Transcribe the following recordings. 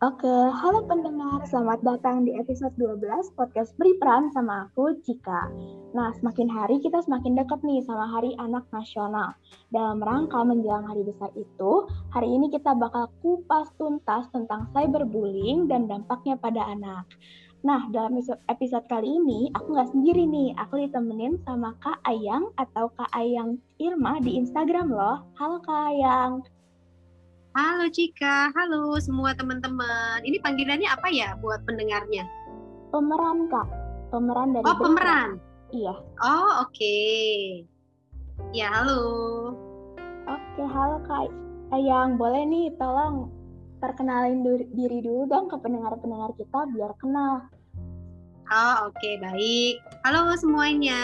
Oke, halo pendengar, selamat datang di episode 12 podcast Berperan sama aku, Cika. Nah, semakin hari kita semakin dekat nih sama Hari Anak Nasional. Dalam rangka menjelang hari besar itu, hari ini kita bakal kupas tuntas tentang cyberbullying dan dampaknya pada anak. Nah, dalam episode kali ini, aku nggak sendiri nih. Aku ditemenin sama Kak Ayang atau Kak Ayang Irma di Instagram loh. Halo Kak Ayang. Halo Cika, halo semua teman-teman. Ini panggilannya apa ya buat pendengarnya? Pemeran kak, pemeran dari. Oh pemeran. Iya. Oh oke. Okay. Ya halo. Oke halo kak. Yang boleh nih tolong perkenalin diri dulu dong ke pendengar-pendengar kita biar kenal. Oh oke okay, baik. Halo semuanya.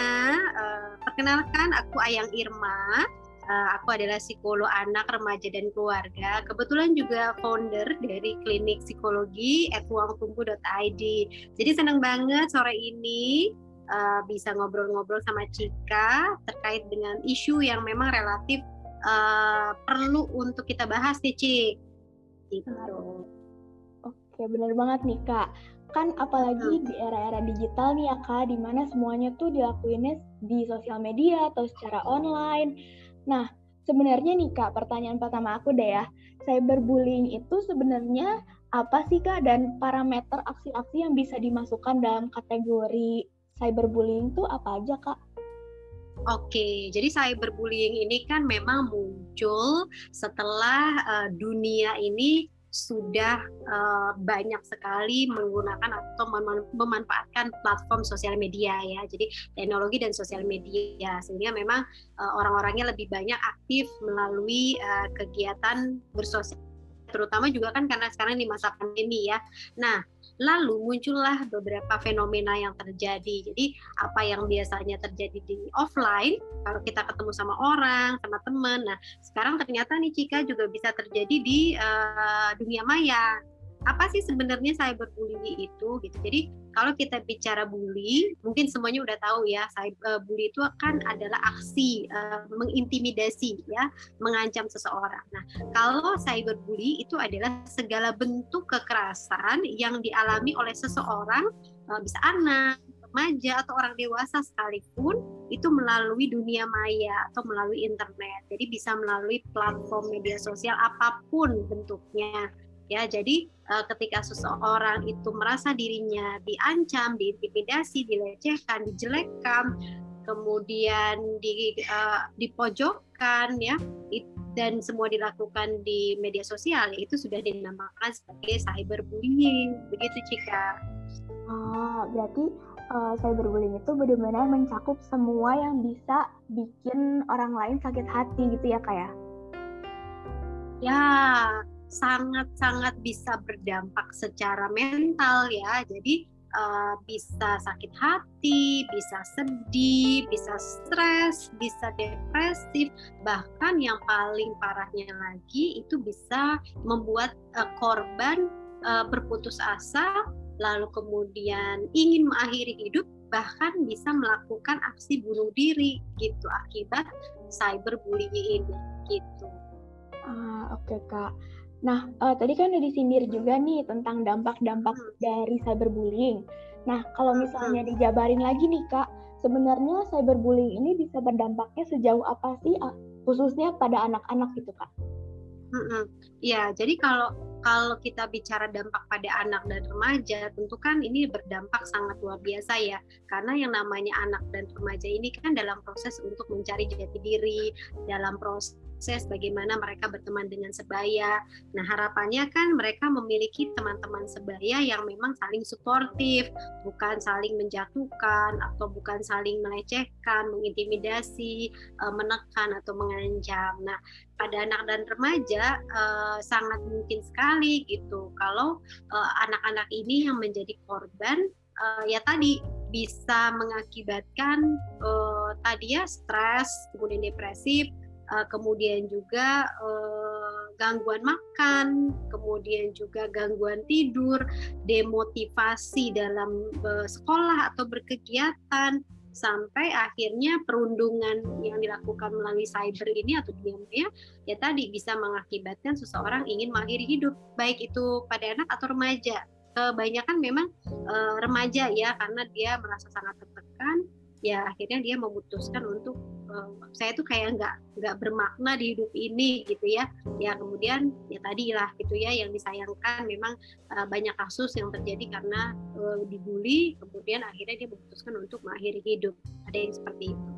Uh, perkenalkan aku Ayang Irma uh, aku adalah psikolog anak, remaja dan keluarga. Kebetulan juga founder dari klinik psikologi @ruangtumbuh.id. Jadi senang banget sore ini uh, bisa ngobrol-ngobrol sama Cika terkait dengan isu yang memang relatif uh, perlu untuk kita bahas nih, Cik. Gitu. Oke, benar banget nih, Kak kan apalagi hmm. di era-era digital nih ya kak, di mana semuanya tuh dilakuinnya di sosial media atau secara online. Nah, sebenarnya nih Kak, pertanyaan pertama aku deh ya. Cyberbullying itu sebenarnya apa sih Kak dan parameter aksi-aksi yang bisa dimasukkan dalam kategori cyberbullying itu apa aja Kak? Oke, jadi cyberbullying ini kan memang muncul setelah uh, dunia ini sudah uh, banyak sekali menggunakan atau memanfaatkan platform sosial media ya. Jadi teknologi dan sosial media sehingga memang uh, orang-orangnya lebih banyak aktif melalui uh, kegiatan bersosial terutama juga kan karena sekarang di masa pandemi ya. Nah, lalu muncullah beberapa fenomena yang terjadi. Jadi apa yang biasanya terjadi di offline, kalau kita ketemu sama orang, sama teman, nah sekarang ternyata nih Cika juga bisa terjadi di uh, dunia maya apa sih sebenarnya cyberbullying itu gitu. Jadi kalau kita bicara bully, mungkin semuanya udah tahu ya, cyberbully itu kan adalah aksi uh, mengintimidasi ya, mengancam seseorang. Nah, kalau cyberbully itu adalah segala bentuk kekerasan yang dialami oleh seseorang, uh, bisa anak, remaja atau orang dewasa sekalipun itu melalui dunia maya atau melalui internet. Jadi bisa melalui platform media sosial apa pun bentuknya ya jadi uh, ketika seseorang itu merasa dirinya diancam diintimidasi dilecehkan dijelekkan kemudian di uh, dipojokkan ya dan semua dilakukan di media sosial itu sudah dinamakan sebagai cyberbullying begitu Cika. Oh, berarti uh, cyberbullying itu benar-benar mencakup semua yang bisa bikin orang lain sakit hati gitu ya kayak? Ya, ya sangat-sangat bisa berdampak secara mental ya. Jadi uh, bisa sakit hati, bisa sedih, bisa stres, bisa depresif, bahkan yang paling parahnya lagi itu bisa membuat uh, korban uh, berputus asa, lalu kemudian ingin mengakhiri hidup, bahkan bisa melakukan aksi bunuh diri gitu akibat cyberbullying ini gitu. Ah, oke okay, kak. Nah, uh, tadi kan udah disindir juga nih tentang dampak-dampak hmm. dari cyberbullying. Nah, kalau misalnya hmm. dijabarin lagi nih Kak, sebenarnya cyberbullying ini bisa berdampaknya sejauh apa sih, khususnya pada anak-anak gitu Kak? Hmm, ya, jadi kalau kalau kita bicara dampak pada anak dan remaja, tentu kan ini berdampak sangat luar biasa ya, karena yang namanya anak dan remaja ini kan dalam proses untuk mencari jati diri, dalam proses proses bagaimana mereka berteman dengan sebaya. Nah, harapannya kan mereka memiliki teman-teman sebaya yang memang saling suportif, bukan saling menjatuhkan atau bukan saling melecehkan, mengintimidasi, eh, menekan atau mengancam. Nah, pada anak dan remaja uh, sangat mungkin sekali gitu kalau uh, anak-anak ini yang menjadi korban ya tadi bisa mengakibatkan uh, tadi ya stres, kemudian depresif, uh, kemudian juga uh, gangguan makan, kemudian juga gangguan tidur, demotivasi dalam uh, sekolah atau berkegiatan, sampai akhirnya perundungan yang dilakukan melalui cyber ini atau dunia maya ya tadi bisa mengakibatkan seseorang ingin mengakhiri hidup baik itu pada anak atau remaja. Kebanyakan memang e, remaja ya karena dia merasa sangat tertekan ya akhirnya dia memutuskan untuk saya tuh kayak nggak nggak bermakna di hidup ini gitu ya. Ya kemudian ya tadi lah gitu ya yang disayangkan memang uh, banyak kasus yang terjadi karena uh, dibully kemudian akhirnya dia memutuskan untuk mengakhiri hidup. Ada yang seperti itu.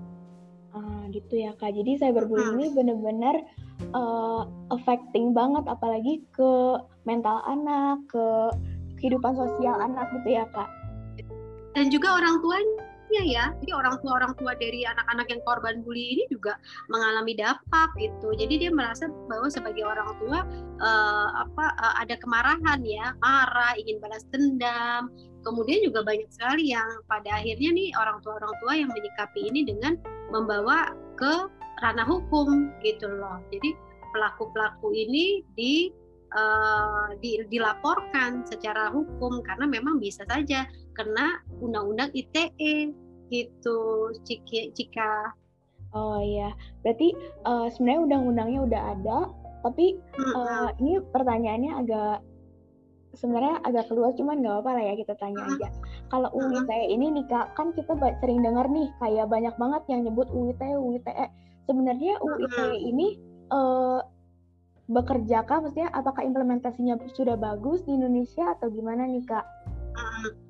Ah gitu ya kak. Jadi saya berbully hmm. ini benar-benar uh, affecting banget apalagi ke mental anak ke kehidupan sosial anak gitu ya kak. Dan juga orang tuanya ya ya. Jadi orang tua orang tua dari anak-anak yang korban bully ini juga mengalami dampak gitu. Jadi dia merasa bahwa sebagai orang tua uh, apa uh, ada kemarahan ya marah ingin balas dendam. Kemudian juga banyak sekali yang pada akhirnya nih orang tua orang tua yang menyikapi ini dengan membawa ke ranah hukum gitu loh. Jadi pelaku pelaku ini di uh, di, dilaporkan secara hukum karena memang bisa saja kena undang-undang ITE gitu Cika. Oh iya, berarti uh, sebenarnya undang-undangnya udah ada, tapi uh, ini pertanyaannya agak sebenarnya agak keluar, cuman nggak apa-apa lah ya kita tanya aja. Kalau UU ITE ini nih kak, kan kita sering dengar nih kayak banyak banget yang nyebut UU ITE, UU ITE. Sebenarnya UU ITE ini uh, bekerja kah? Maksudnya apakah implementasinya sudah bagus di Indonesia atau gimana nih kak?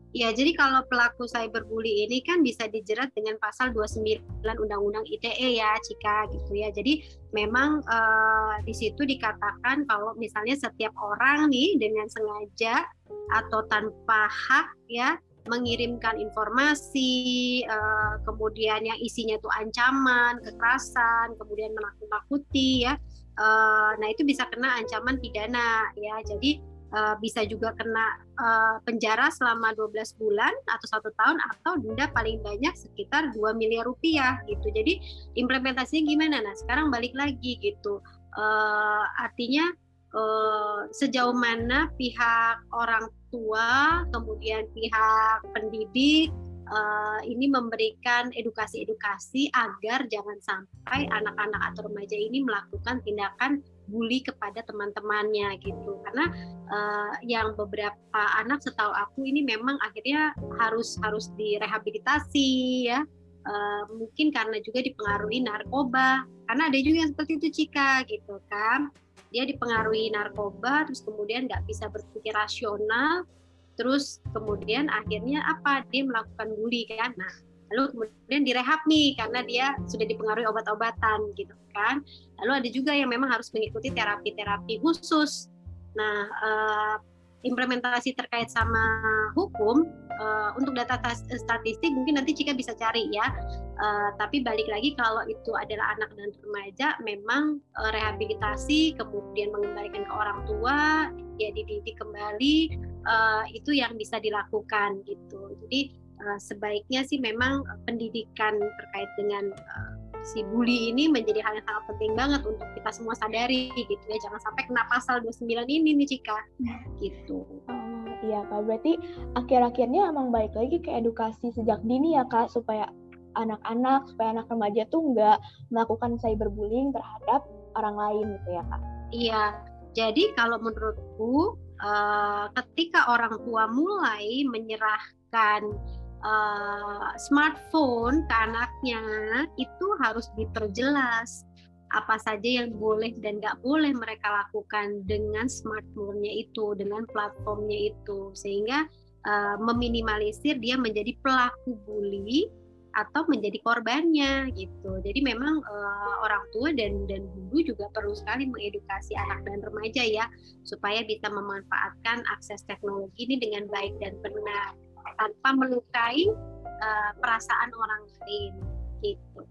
Ya, jadi kalau pelaku cyberbully ini kan bisa dijerat dengan pasal 29 Undang-Undang ITE ya, Cika gitu ya. Jadi memang uh, di situ dikatakan kalau misalnya setiap orang nih dengan sengaja atau tanpa hak ya mengirimkan informasi, uh, kemudian yang isinya itu ancaman, kekerasan, kemudian menakut-nakuti ya. Uh, nah itu bisa kena ancaman pidana ya. Jadi uh, bisa juga kena uh, penjara selama 12 bulan atau satu tahun atau denda paling banyak sekitar 2 miliar rupiah gitu. Jadi implementasinya gimana? Nah sekarang balik lagi gitu. Uh, artinya uh, sejauh mana pihak orang tua, kemudian pihak pendidik uh, ini memberikan edukasi-edukasi agar jangan sampai anak-anak atau remaja ini melakukan tindakan bully kepada teman-temannya gitu. Karena uh, yang beberapa anak setahu aku ini memang akhirnya harus harus direhabilitasi ya. Uh, mungkin karena juga dipengaruhi narkoba. Karena ada juga yang seperti itu Cika gitu kan. Dia dipengaruhi narkoba terus kemudian nggak bisa berpikir rasional. Terus kemudian akhirnya apa? Dia melakukan bully kan? Nah lalu kemudian direhab nih karena dia sudah dipengaruhi obat-obatan gitu kan. Lalu ada juga yang memang harus mengikuti terapi-terapi khusus. Nah uh, implementasi terkait sama hukum uh, untuk data statistik mungkin nanti Cika bisa cari ya. Uh, tapi balik lagi kalau itu adalah anak dan remaja memang uh, rehabilitasi kemudian mengembalikan ke orang tua ya dididik kembali uh, itu yang bisa dilakukan gitu. Jadi uh, sebaiknya sih memang pendidikan terkait dengan uh, si bully ini menjadi hal yang sangat penting banget untuk kita semua sadari gitu ya jangan sampai kena pasal 29 ini nih Cika gitu. Oh, iya Kak, berarti akhir-akhirnya emang baik lagi ke edukasi sejak dini ya Kak supaya anak-anak supaya anak remaja tuh nggak melakukan cyberbullying terhadap orang lain gitu ya Kak. Iya. Jadi kalau menurutku uh, ketika orang tua mulai menyerahkan uh, smartphone ke anaknya itu harus diperjelas apa saja yang boleh dan nggak boleh mereka lakukan dengan smartphone-nya itu, dengan platformnya itu, sehingga uh, meminimalisir dia menjadi pelaku bully atau menjadi korbannya gitu. Jadi memang uh, orang tua dan dan guru juga perlu sekali mengedukasi anak dan remaja ya supaya bisa memanfaatkan akses teknologi ini dengan baik dan benar tanpa melukai uh, perasaan orang lain gitu.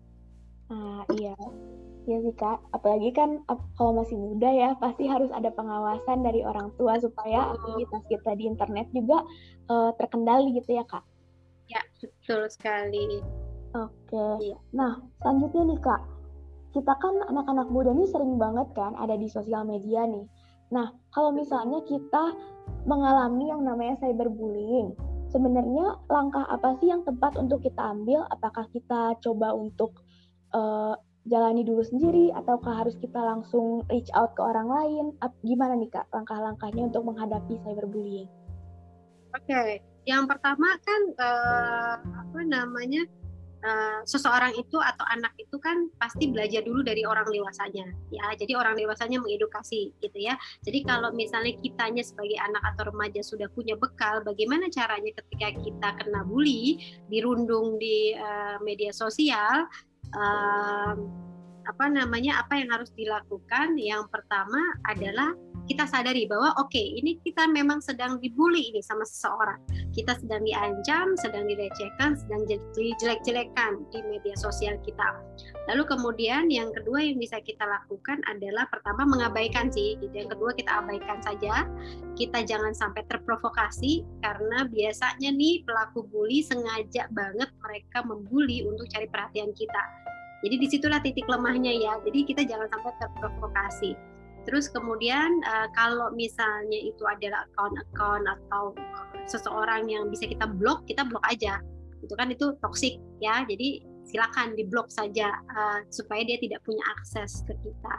Ah iya, iya sih kak. Apalagi kan kalau masih muda ya pasti harus ada pengawasan dari orang tua supaya aktivitas kita di internet juga uh, terkendali gitu ya kak. Ya betul sekali. Oke. Iya. Nah selanjutnya nih kak, kita kan anak-anak muda nih sering banget kan ada di sosial media nih. Nah kalau misalnya kita mengalami yang namanya cyberbullying, sebenarnya langkah apa sih yang tepat untuk kita ambil? Apakah kita coba untuk uh, jalani dulu sendiri ataukah harus kita langsung reach out ke orang lain? Gimana nih Kak langkah-langkahnya untuk menghadapi cyberbullying? Oke, okay. yang pertama kan uh, apa namanya? Uh, seseorang itu atau anak itu kan pasti belajar dulu dari orang dewasanya. Ya jadi orang dewasanya mengedukasi gitu ya. Jadi kalau misalnya kitanya sebagai anak atau remaja sudah punya bekal bagaimana caranya ketika kita kena bully dirundung di uh, media sosial um, apa namanya apa yang harus dilakukan? Yang pertama adalah kita sadari bahwa oke okay, ini kita memang sedang dibully ini sama seseorang. Kita sedang diancam sedang direcehkan sedang dijelek-jelekan di media sosial kita. Lalu kemudian yang kedua yang bisa kita lakukan adalah pertama mengabaikan sih gitu. Yang kedua kita abaikan saja. Kita jangan sampai terprovokasi karena biasanya nih pelaku bully sengaja banget mereka membuli untuk cari perhatian kita. Jadi di situlah titik lemahnya ya. Jadi kita jangan sampai terprovokasi. Terus kemudian uh, kalau misalnya itu adalah account-account atau seseorang yang bisa kita blok, kita blok aja. Itu kan itu toxic ya. Jadi silakan diblok saja uh, supaya dia tidak punya akses ke kita.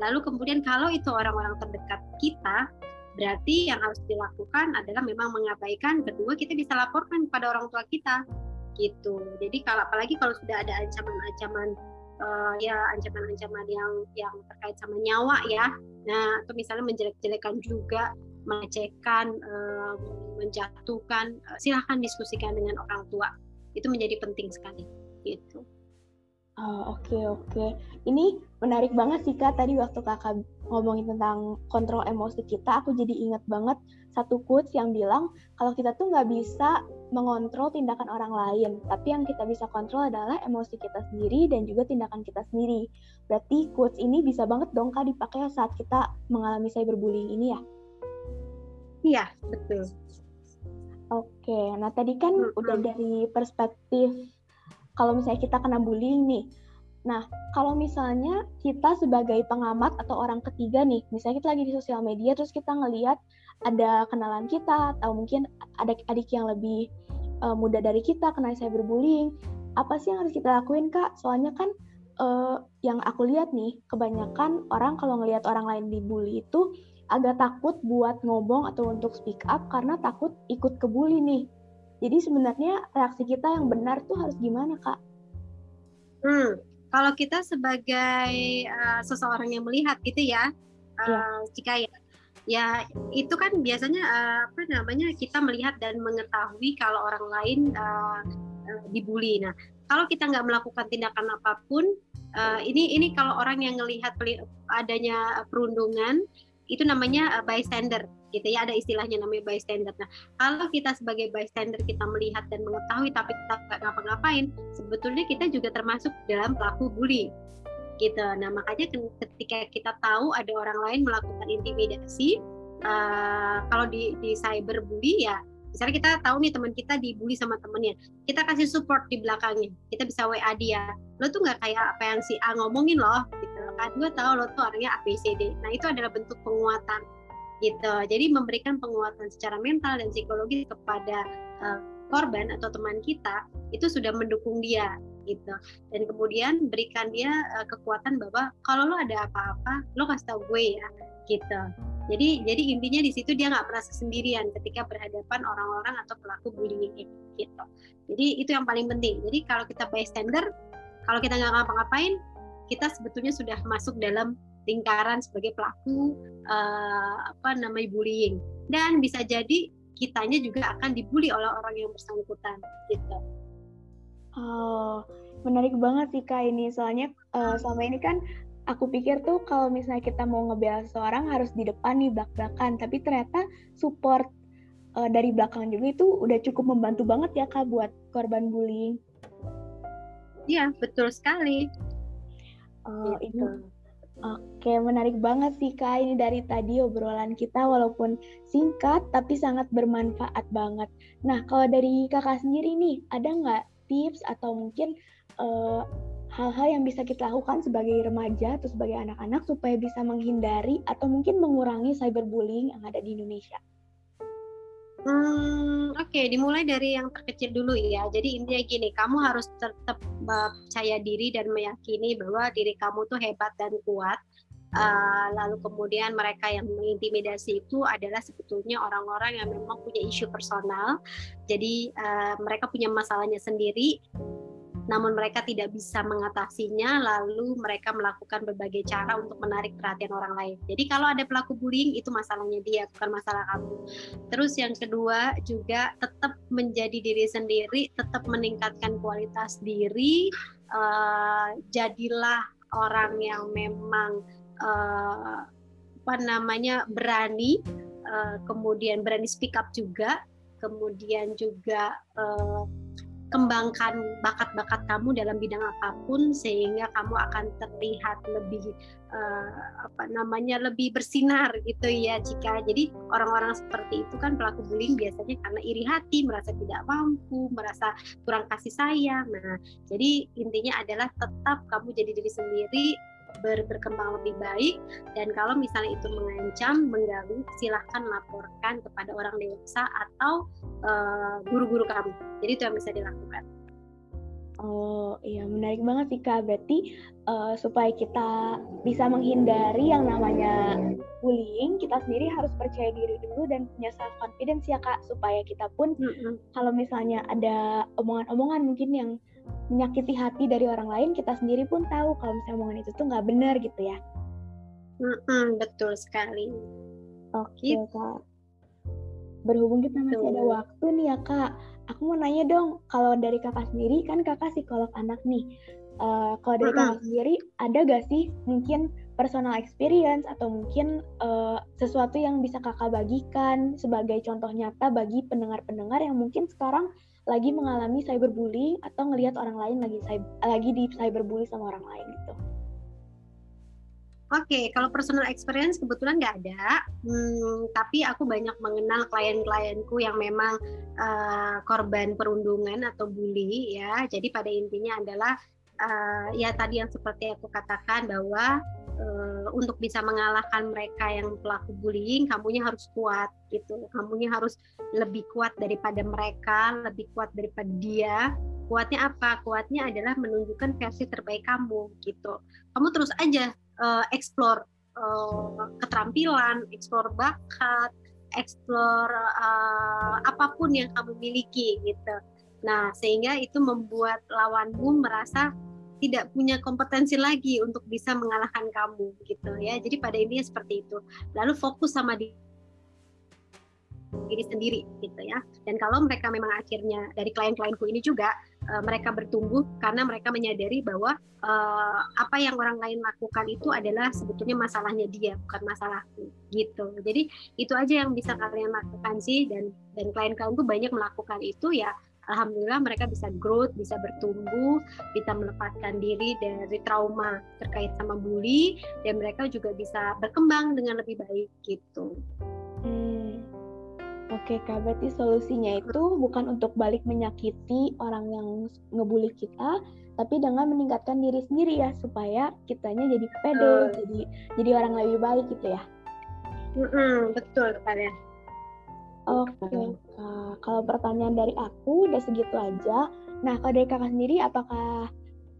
Lalu kemudian kalau itu orang-orang terdekat kita, berarti yang harus dilakukan adalah memang mengabaikan. Kedua kita bisa laporkan kepada orang tua kita gitu. Jadi kalau apalagi kalau sudah ada ancaman-ancaman uh, ya ancaman-ancaman yang yang terkait sama nyawa ya. Nah, atau misalnya menjelek-jelekan juga, melecehkan, uh, menjatuhkan, uh, silahkan diskusikan dengan orang tua. Itu menjadi penting sekali gitu. Oh, oke okay, oke. Okay. Ini menarik banget sih Kak tadi waktu Kakak ngomongin tentang kontrol emosi kita, aku jadi ingat banget satu quotes yang bilang kalau kita tuh nggak bisa mengontrol tindakan orang lain, tapi yang kita bisa kontrol adalah emosi kita sendiri dan juga tindakan kita sendiri. Berarti quotes ini bisa banget dong Kak dipakai saat kita mengalami cyberbullying ini ya? Iya, betul. Oke, nah tadi kan hmm, udah dari perspektif kalau misalnya kita kena bullying nih. Nah, kalau misalnya kita sebagai pengamat atau orang ketiga nih, misalnya kita lagi di sosial media terus kita ngelihat ada kenalan kita atau mungkin adik-adik yang lebih uh, muda dari kita kena cyberbullying, apa sih yang harus kita lakuin kak? Soalnya kan uh, yang aku lihat nih, kebanyakan orang kalau ngelihat orang lain dibully itu agak takut buat ngomong atau untuk speak up karena takut ikut kebully nih. Jadi sebenarnya reaksi kita yang benar tuh harus gimana kak? Hmm, kalau kita sebagai uh, seseorang yang melihat gitu ya, uh, ya. jika ya, ya itu kan biasanya uh, apa namanya kita melihat dan mengetahui kalau orang lain uh, uh, dibully. Nah, kalau kita nggak melakukan tindakan apa pun, uh, ini ini kalau orang yang melihat adanya perundungan itu namanya uh, bystander gitu ya ada istilahnya namanya bystander. Nah kalau kita sebagai bystander kita melihat dan mengetahui tapi kita nggak ngapa-ngapain, sebetulnya kita juga termasuk dalam pelaku bully gitu. Nah makanya ketika kita tahu ada orang lain melakukan intimidasi, uh, kalau di di cyberbully ya misalnya kita tahu nih teman kita dibully sama temennya kita kasih support di belakangnya kita bisa WA dia lo tuh nggak kayak apa yang si A ngomongin loh gitu kan gue tahu lo tuh orangnya ABCD nah itu adalah bentuk penguatan gitu jadi memberikan penguatan secara mental dan psikologis kepada uh, korban atau teman kita itu sudah mendukung dia gitu dan kemudian berikan dia uh, kekuatan bahwa kalau lo ada apa-apa lo kasih tahu gue ya gitu jadi jadi intinya di situ dia nggak merasa sendirian ketika berhadapan orang-orang atau pelaku bullying ini gitu. Jadi itu yang paling penting. Jadi kalau kita bystander, kalau kita nggak ngapa-ngapain, kita sebetulnya sudah masuk dalam lingkaran sebagai pelaku uh, apa namanya bullying. Dan bisa jadi kitanya juga akan dibully oleh orang yang bersangkutan gitu. Oh, menarik banget sih kak ini. Soalnya uh, selama ini kan aku pikir tuh kalau misalnya kita mau ngebela seorang harus di depan nih belak-belakan tapi ternyata support uh, dari belakang juga itu udah cukup membantu banget ya kak buat korban bullying iya betul sekali oh gitu. itu Oke, menarik banget sih Kak ini dari tadi obrolan kita walaupun singkat tapi sangat bermanfaat banget. Nah, kalau dari Kakak sendiri nih, ada nggak tips atau mungkin uh, hal-hal yang bisa kita lakukan sebagai remaja atau sebagai anak-anak supaya bisa menghindari atau mungkin mengurangi cyberbullying yang ada di Indonesia? Hmm, Oke, okay. dimulai dari yang terkecil dulu ya. Jadi intinya gini, kamu harus tetap percaya diri dan meyakini bahwa diri kamu tuh hebat dan kuat. Uh, lalu kemudian mereka yang mengintimidasi itu adalah sebetulnya orang-orang yang memang punya isu personal. Jadi uh, mereka punya masalahnya sendiri namun mereka tidak bisa mengatasinya lalu mereka melakukan berbagai cara untuk menarik perhatian orang lain. Jadi kalau ada pelaku bullying itu masalahnya dia bukan masalah kamu. Terus yang kedua juga tetap menjadi diri sendiri, tetap meningkatkan kualitas diri, uh, jadilah orang yang memang uh, apa namanya berani, uh, kemudian berani speak up juga, kemudian juga uh, kembangkan bakat-bakat kamu dalam bidang apa pun sehingga kamu akan terlihat lebih uh, apa namanya lebih bersinar gitu ya jika jadi orang-orang seperti itu kan pelaku bullying biasanya karena iri hati merasa tidak mampu merasa kurang kasih sayang. Nah jadi intinya adalah tetap kamu jadi diri sendiri ber, berkembang lebih baik dan kalau misalnya itu mengancam mengganggu silahkan laporkan kepada orang dewasa atau eh, guru-guru uh, kamu jadi itu yang bisa dilakukan Oh iya menarik banget sih kak. Berarti uh, supaya kita bisa menghindari yang namanya bullying, kita sendiri harus percaya diri dulu dan punya self confidence ya kak. Supaya kita pun mm -hmm. kalau misalnya ada omongan-omongan mungkin yang menyakiti hati dari orang lain, kita sendiri pun tahu kalau misalnya omongan itu tuh nggak benar gitu ya. Mm-mm, betul sekali. Oke gitu. kak. Berhubung kita masih betul. ada waktu nih ya kak, aku mau nanya dong, kalau dari kakak sendiri kan kakak psikolog anak nih. Uh, kalau dari mm-hmm. kakak sendiri ada gak sih mungkin personal experience atau mungkin uh, sesuatu yang bisa kakak bagikan sebagai contoh nyata bagi pendengar-pendengar yang mungkin sekarang lagi mengalami cyberbullying atau ngelihat orang lain lagi lagi di cyberbully sama orang lain gitu. Oke, okay, kalau personal experience kebetulan nggak ada, hmm, tapi aku banyak mengenal klien-klienku yang memang uh, korban perundungan atau bully ya. Jadi pada intinya adalah uh, ya tadi yang seperti aku katakan bahwa uh, untuk bisa mengalahkan mereka yang pelaku bullying, kamunya harus kuat gitu. Kamunya harus lebih kuat daripada mereka, lebih kuat daripada dia. Kuatnya apa? Kuatnya adalah menunjukkan versi terbaik kamu gitu. Kamu terus aja uh, explore uh, keterampilan, explore bakat, explore uh, apa pun yang kamu miliki gitu. Nah, sehingga itu membuat lawanmu merasa tidak punya kompetensi lagi untuk bisa mengalahkan kamu gitu ya. Jadi pada intinya seperti itu. Lalu fokus sama diri diri sendiri gitu ya. Dan kalau mereka memang akhirnya dari klien-klienku ini juga uh, mereka bertumbuh karena mereka menyadari bahwa uh, apa yang orang lain lakukan itu adalah sebetulnya masalahnya dia bukan masalahku gitu. Jadi itu aja yang bisa kalian lakukan sih dan dan klien-klienku banyak melakukan itu ya alhamdulillah mereka bisa growth, bisa bertumbuh, bisa melepaskan diri dari trauma terkait sama bully dan mereka juga bisa berkembang dengan lebih baik gitu. Hmm. Oke kak, berarti solusinya itu bukan untuk balik menyakiti orang yang ngebully kita, tapi dengan meningkatkan diri sendiri ya supaya kitanya jadi pede, uh. jadi jadi orang lebih baik gitu ya. Mm -hmm, betul kalian. Oke, okay, Kak. Kalau pertanyaan dari aku udah segitu aja. Nah, kalau dari Kakak sendiri, apakah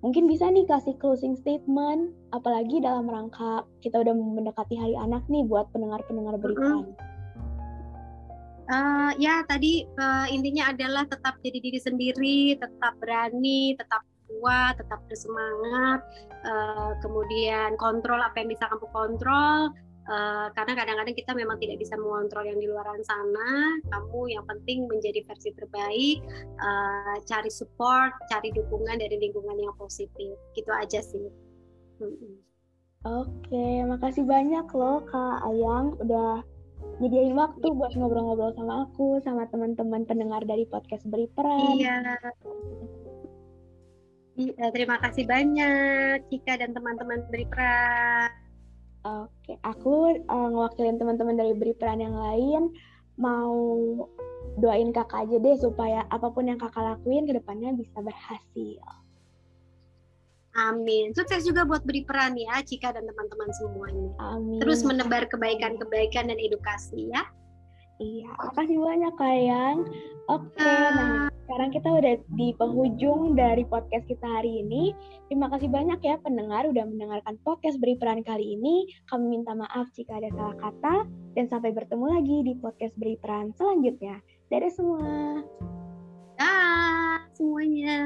mungkin bisa nih kasih closing statement, apalagi dalam rangka kita udah mendekati Hari Anak nih buat pendengar-pendengar berita. Mm -hmm. uh, ya, tadi uh, intinya adalah tetap jadi diri sendiri, tetap berani, tetap kuat, tetap bersemangat, uh, kemudian kontrol apa yang bisa kamu kontrol, Uh, karena kadang-kadang kita memang tidak bisa mengontrol yang di luar sana. Kamu yang penting menjadi versi terbaik, uh, cari support, cari dukungan dari lingkungan yang positif. Gitu aja sih. Hmm. Oke, makasih banyak loh Kak Ayang udah nyediain waktu buat ngobrol-ngobrol sama aku, sama teman-teman pendengar dari podcast Beri Peran. Iya. iya terima kasih banyak Cika dan teman-teman Beri Peran. Oke, aku uh, ngewakilin teman-teman dari beri peran yang lain mau doain kakak aja deh supaya apa pun yang kakak lakuin ke depannya bisa berhasil. Amin. Sukses juga buat beri peran ya, Cika dan teman-teman semuanya. Amin. Terus menebar kebaikan-kebaikan dan edukasi ya. Iya, makasih banyak Kayang. Oke, nah sekarang kita udah di penghujung dari podcast kita hari ini. Terima kasih banyak ya pendengar udah mendengarkan podcast Beri Peran kali ini. Kami minta maaf jika ada salah kata dan sampai bertemu lagi di podcast Beri Peran selanjutnya. Dadah semua. Dah semuanya.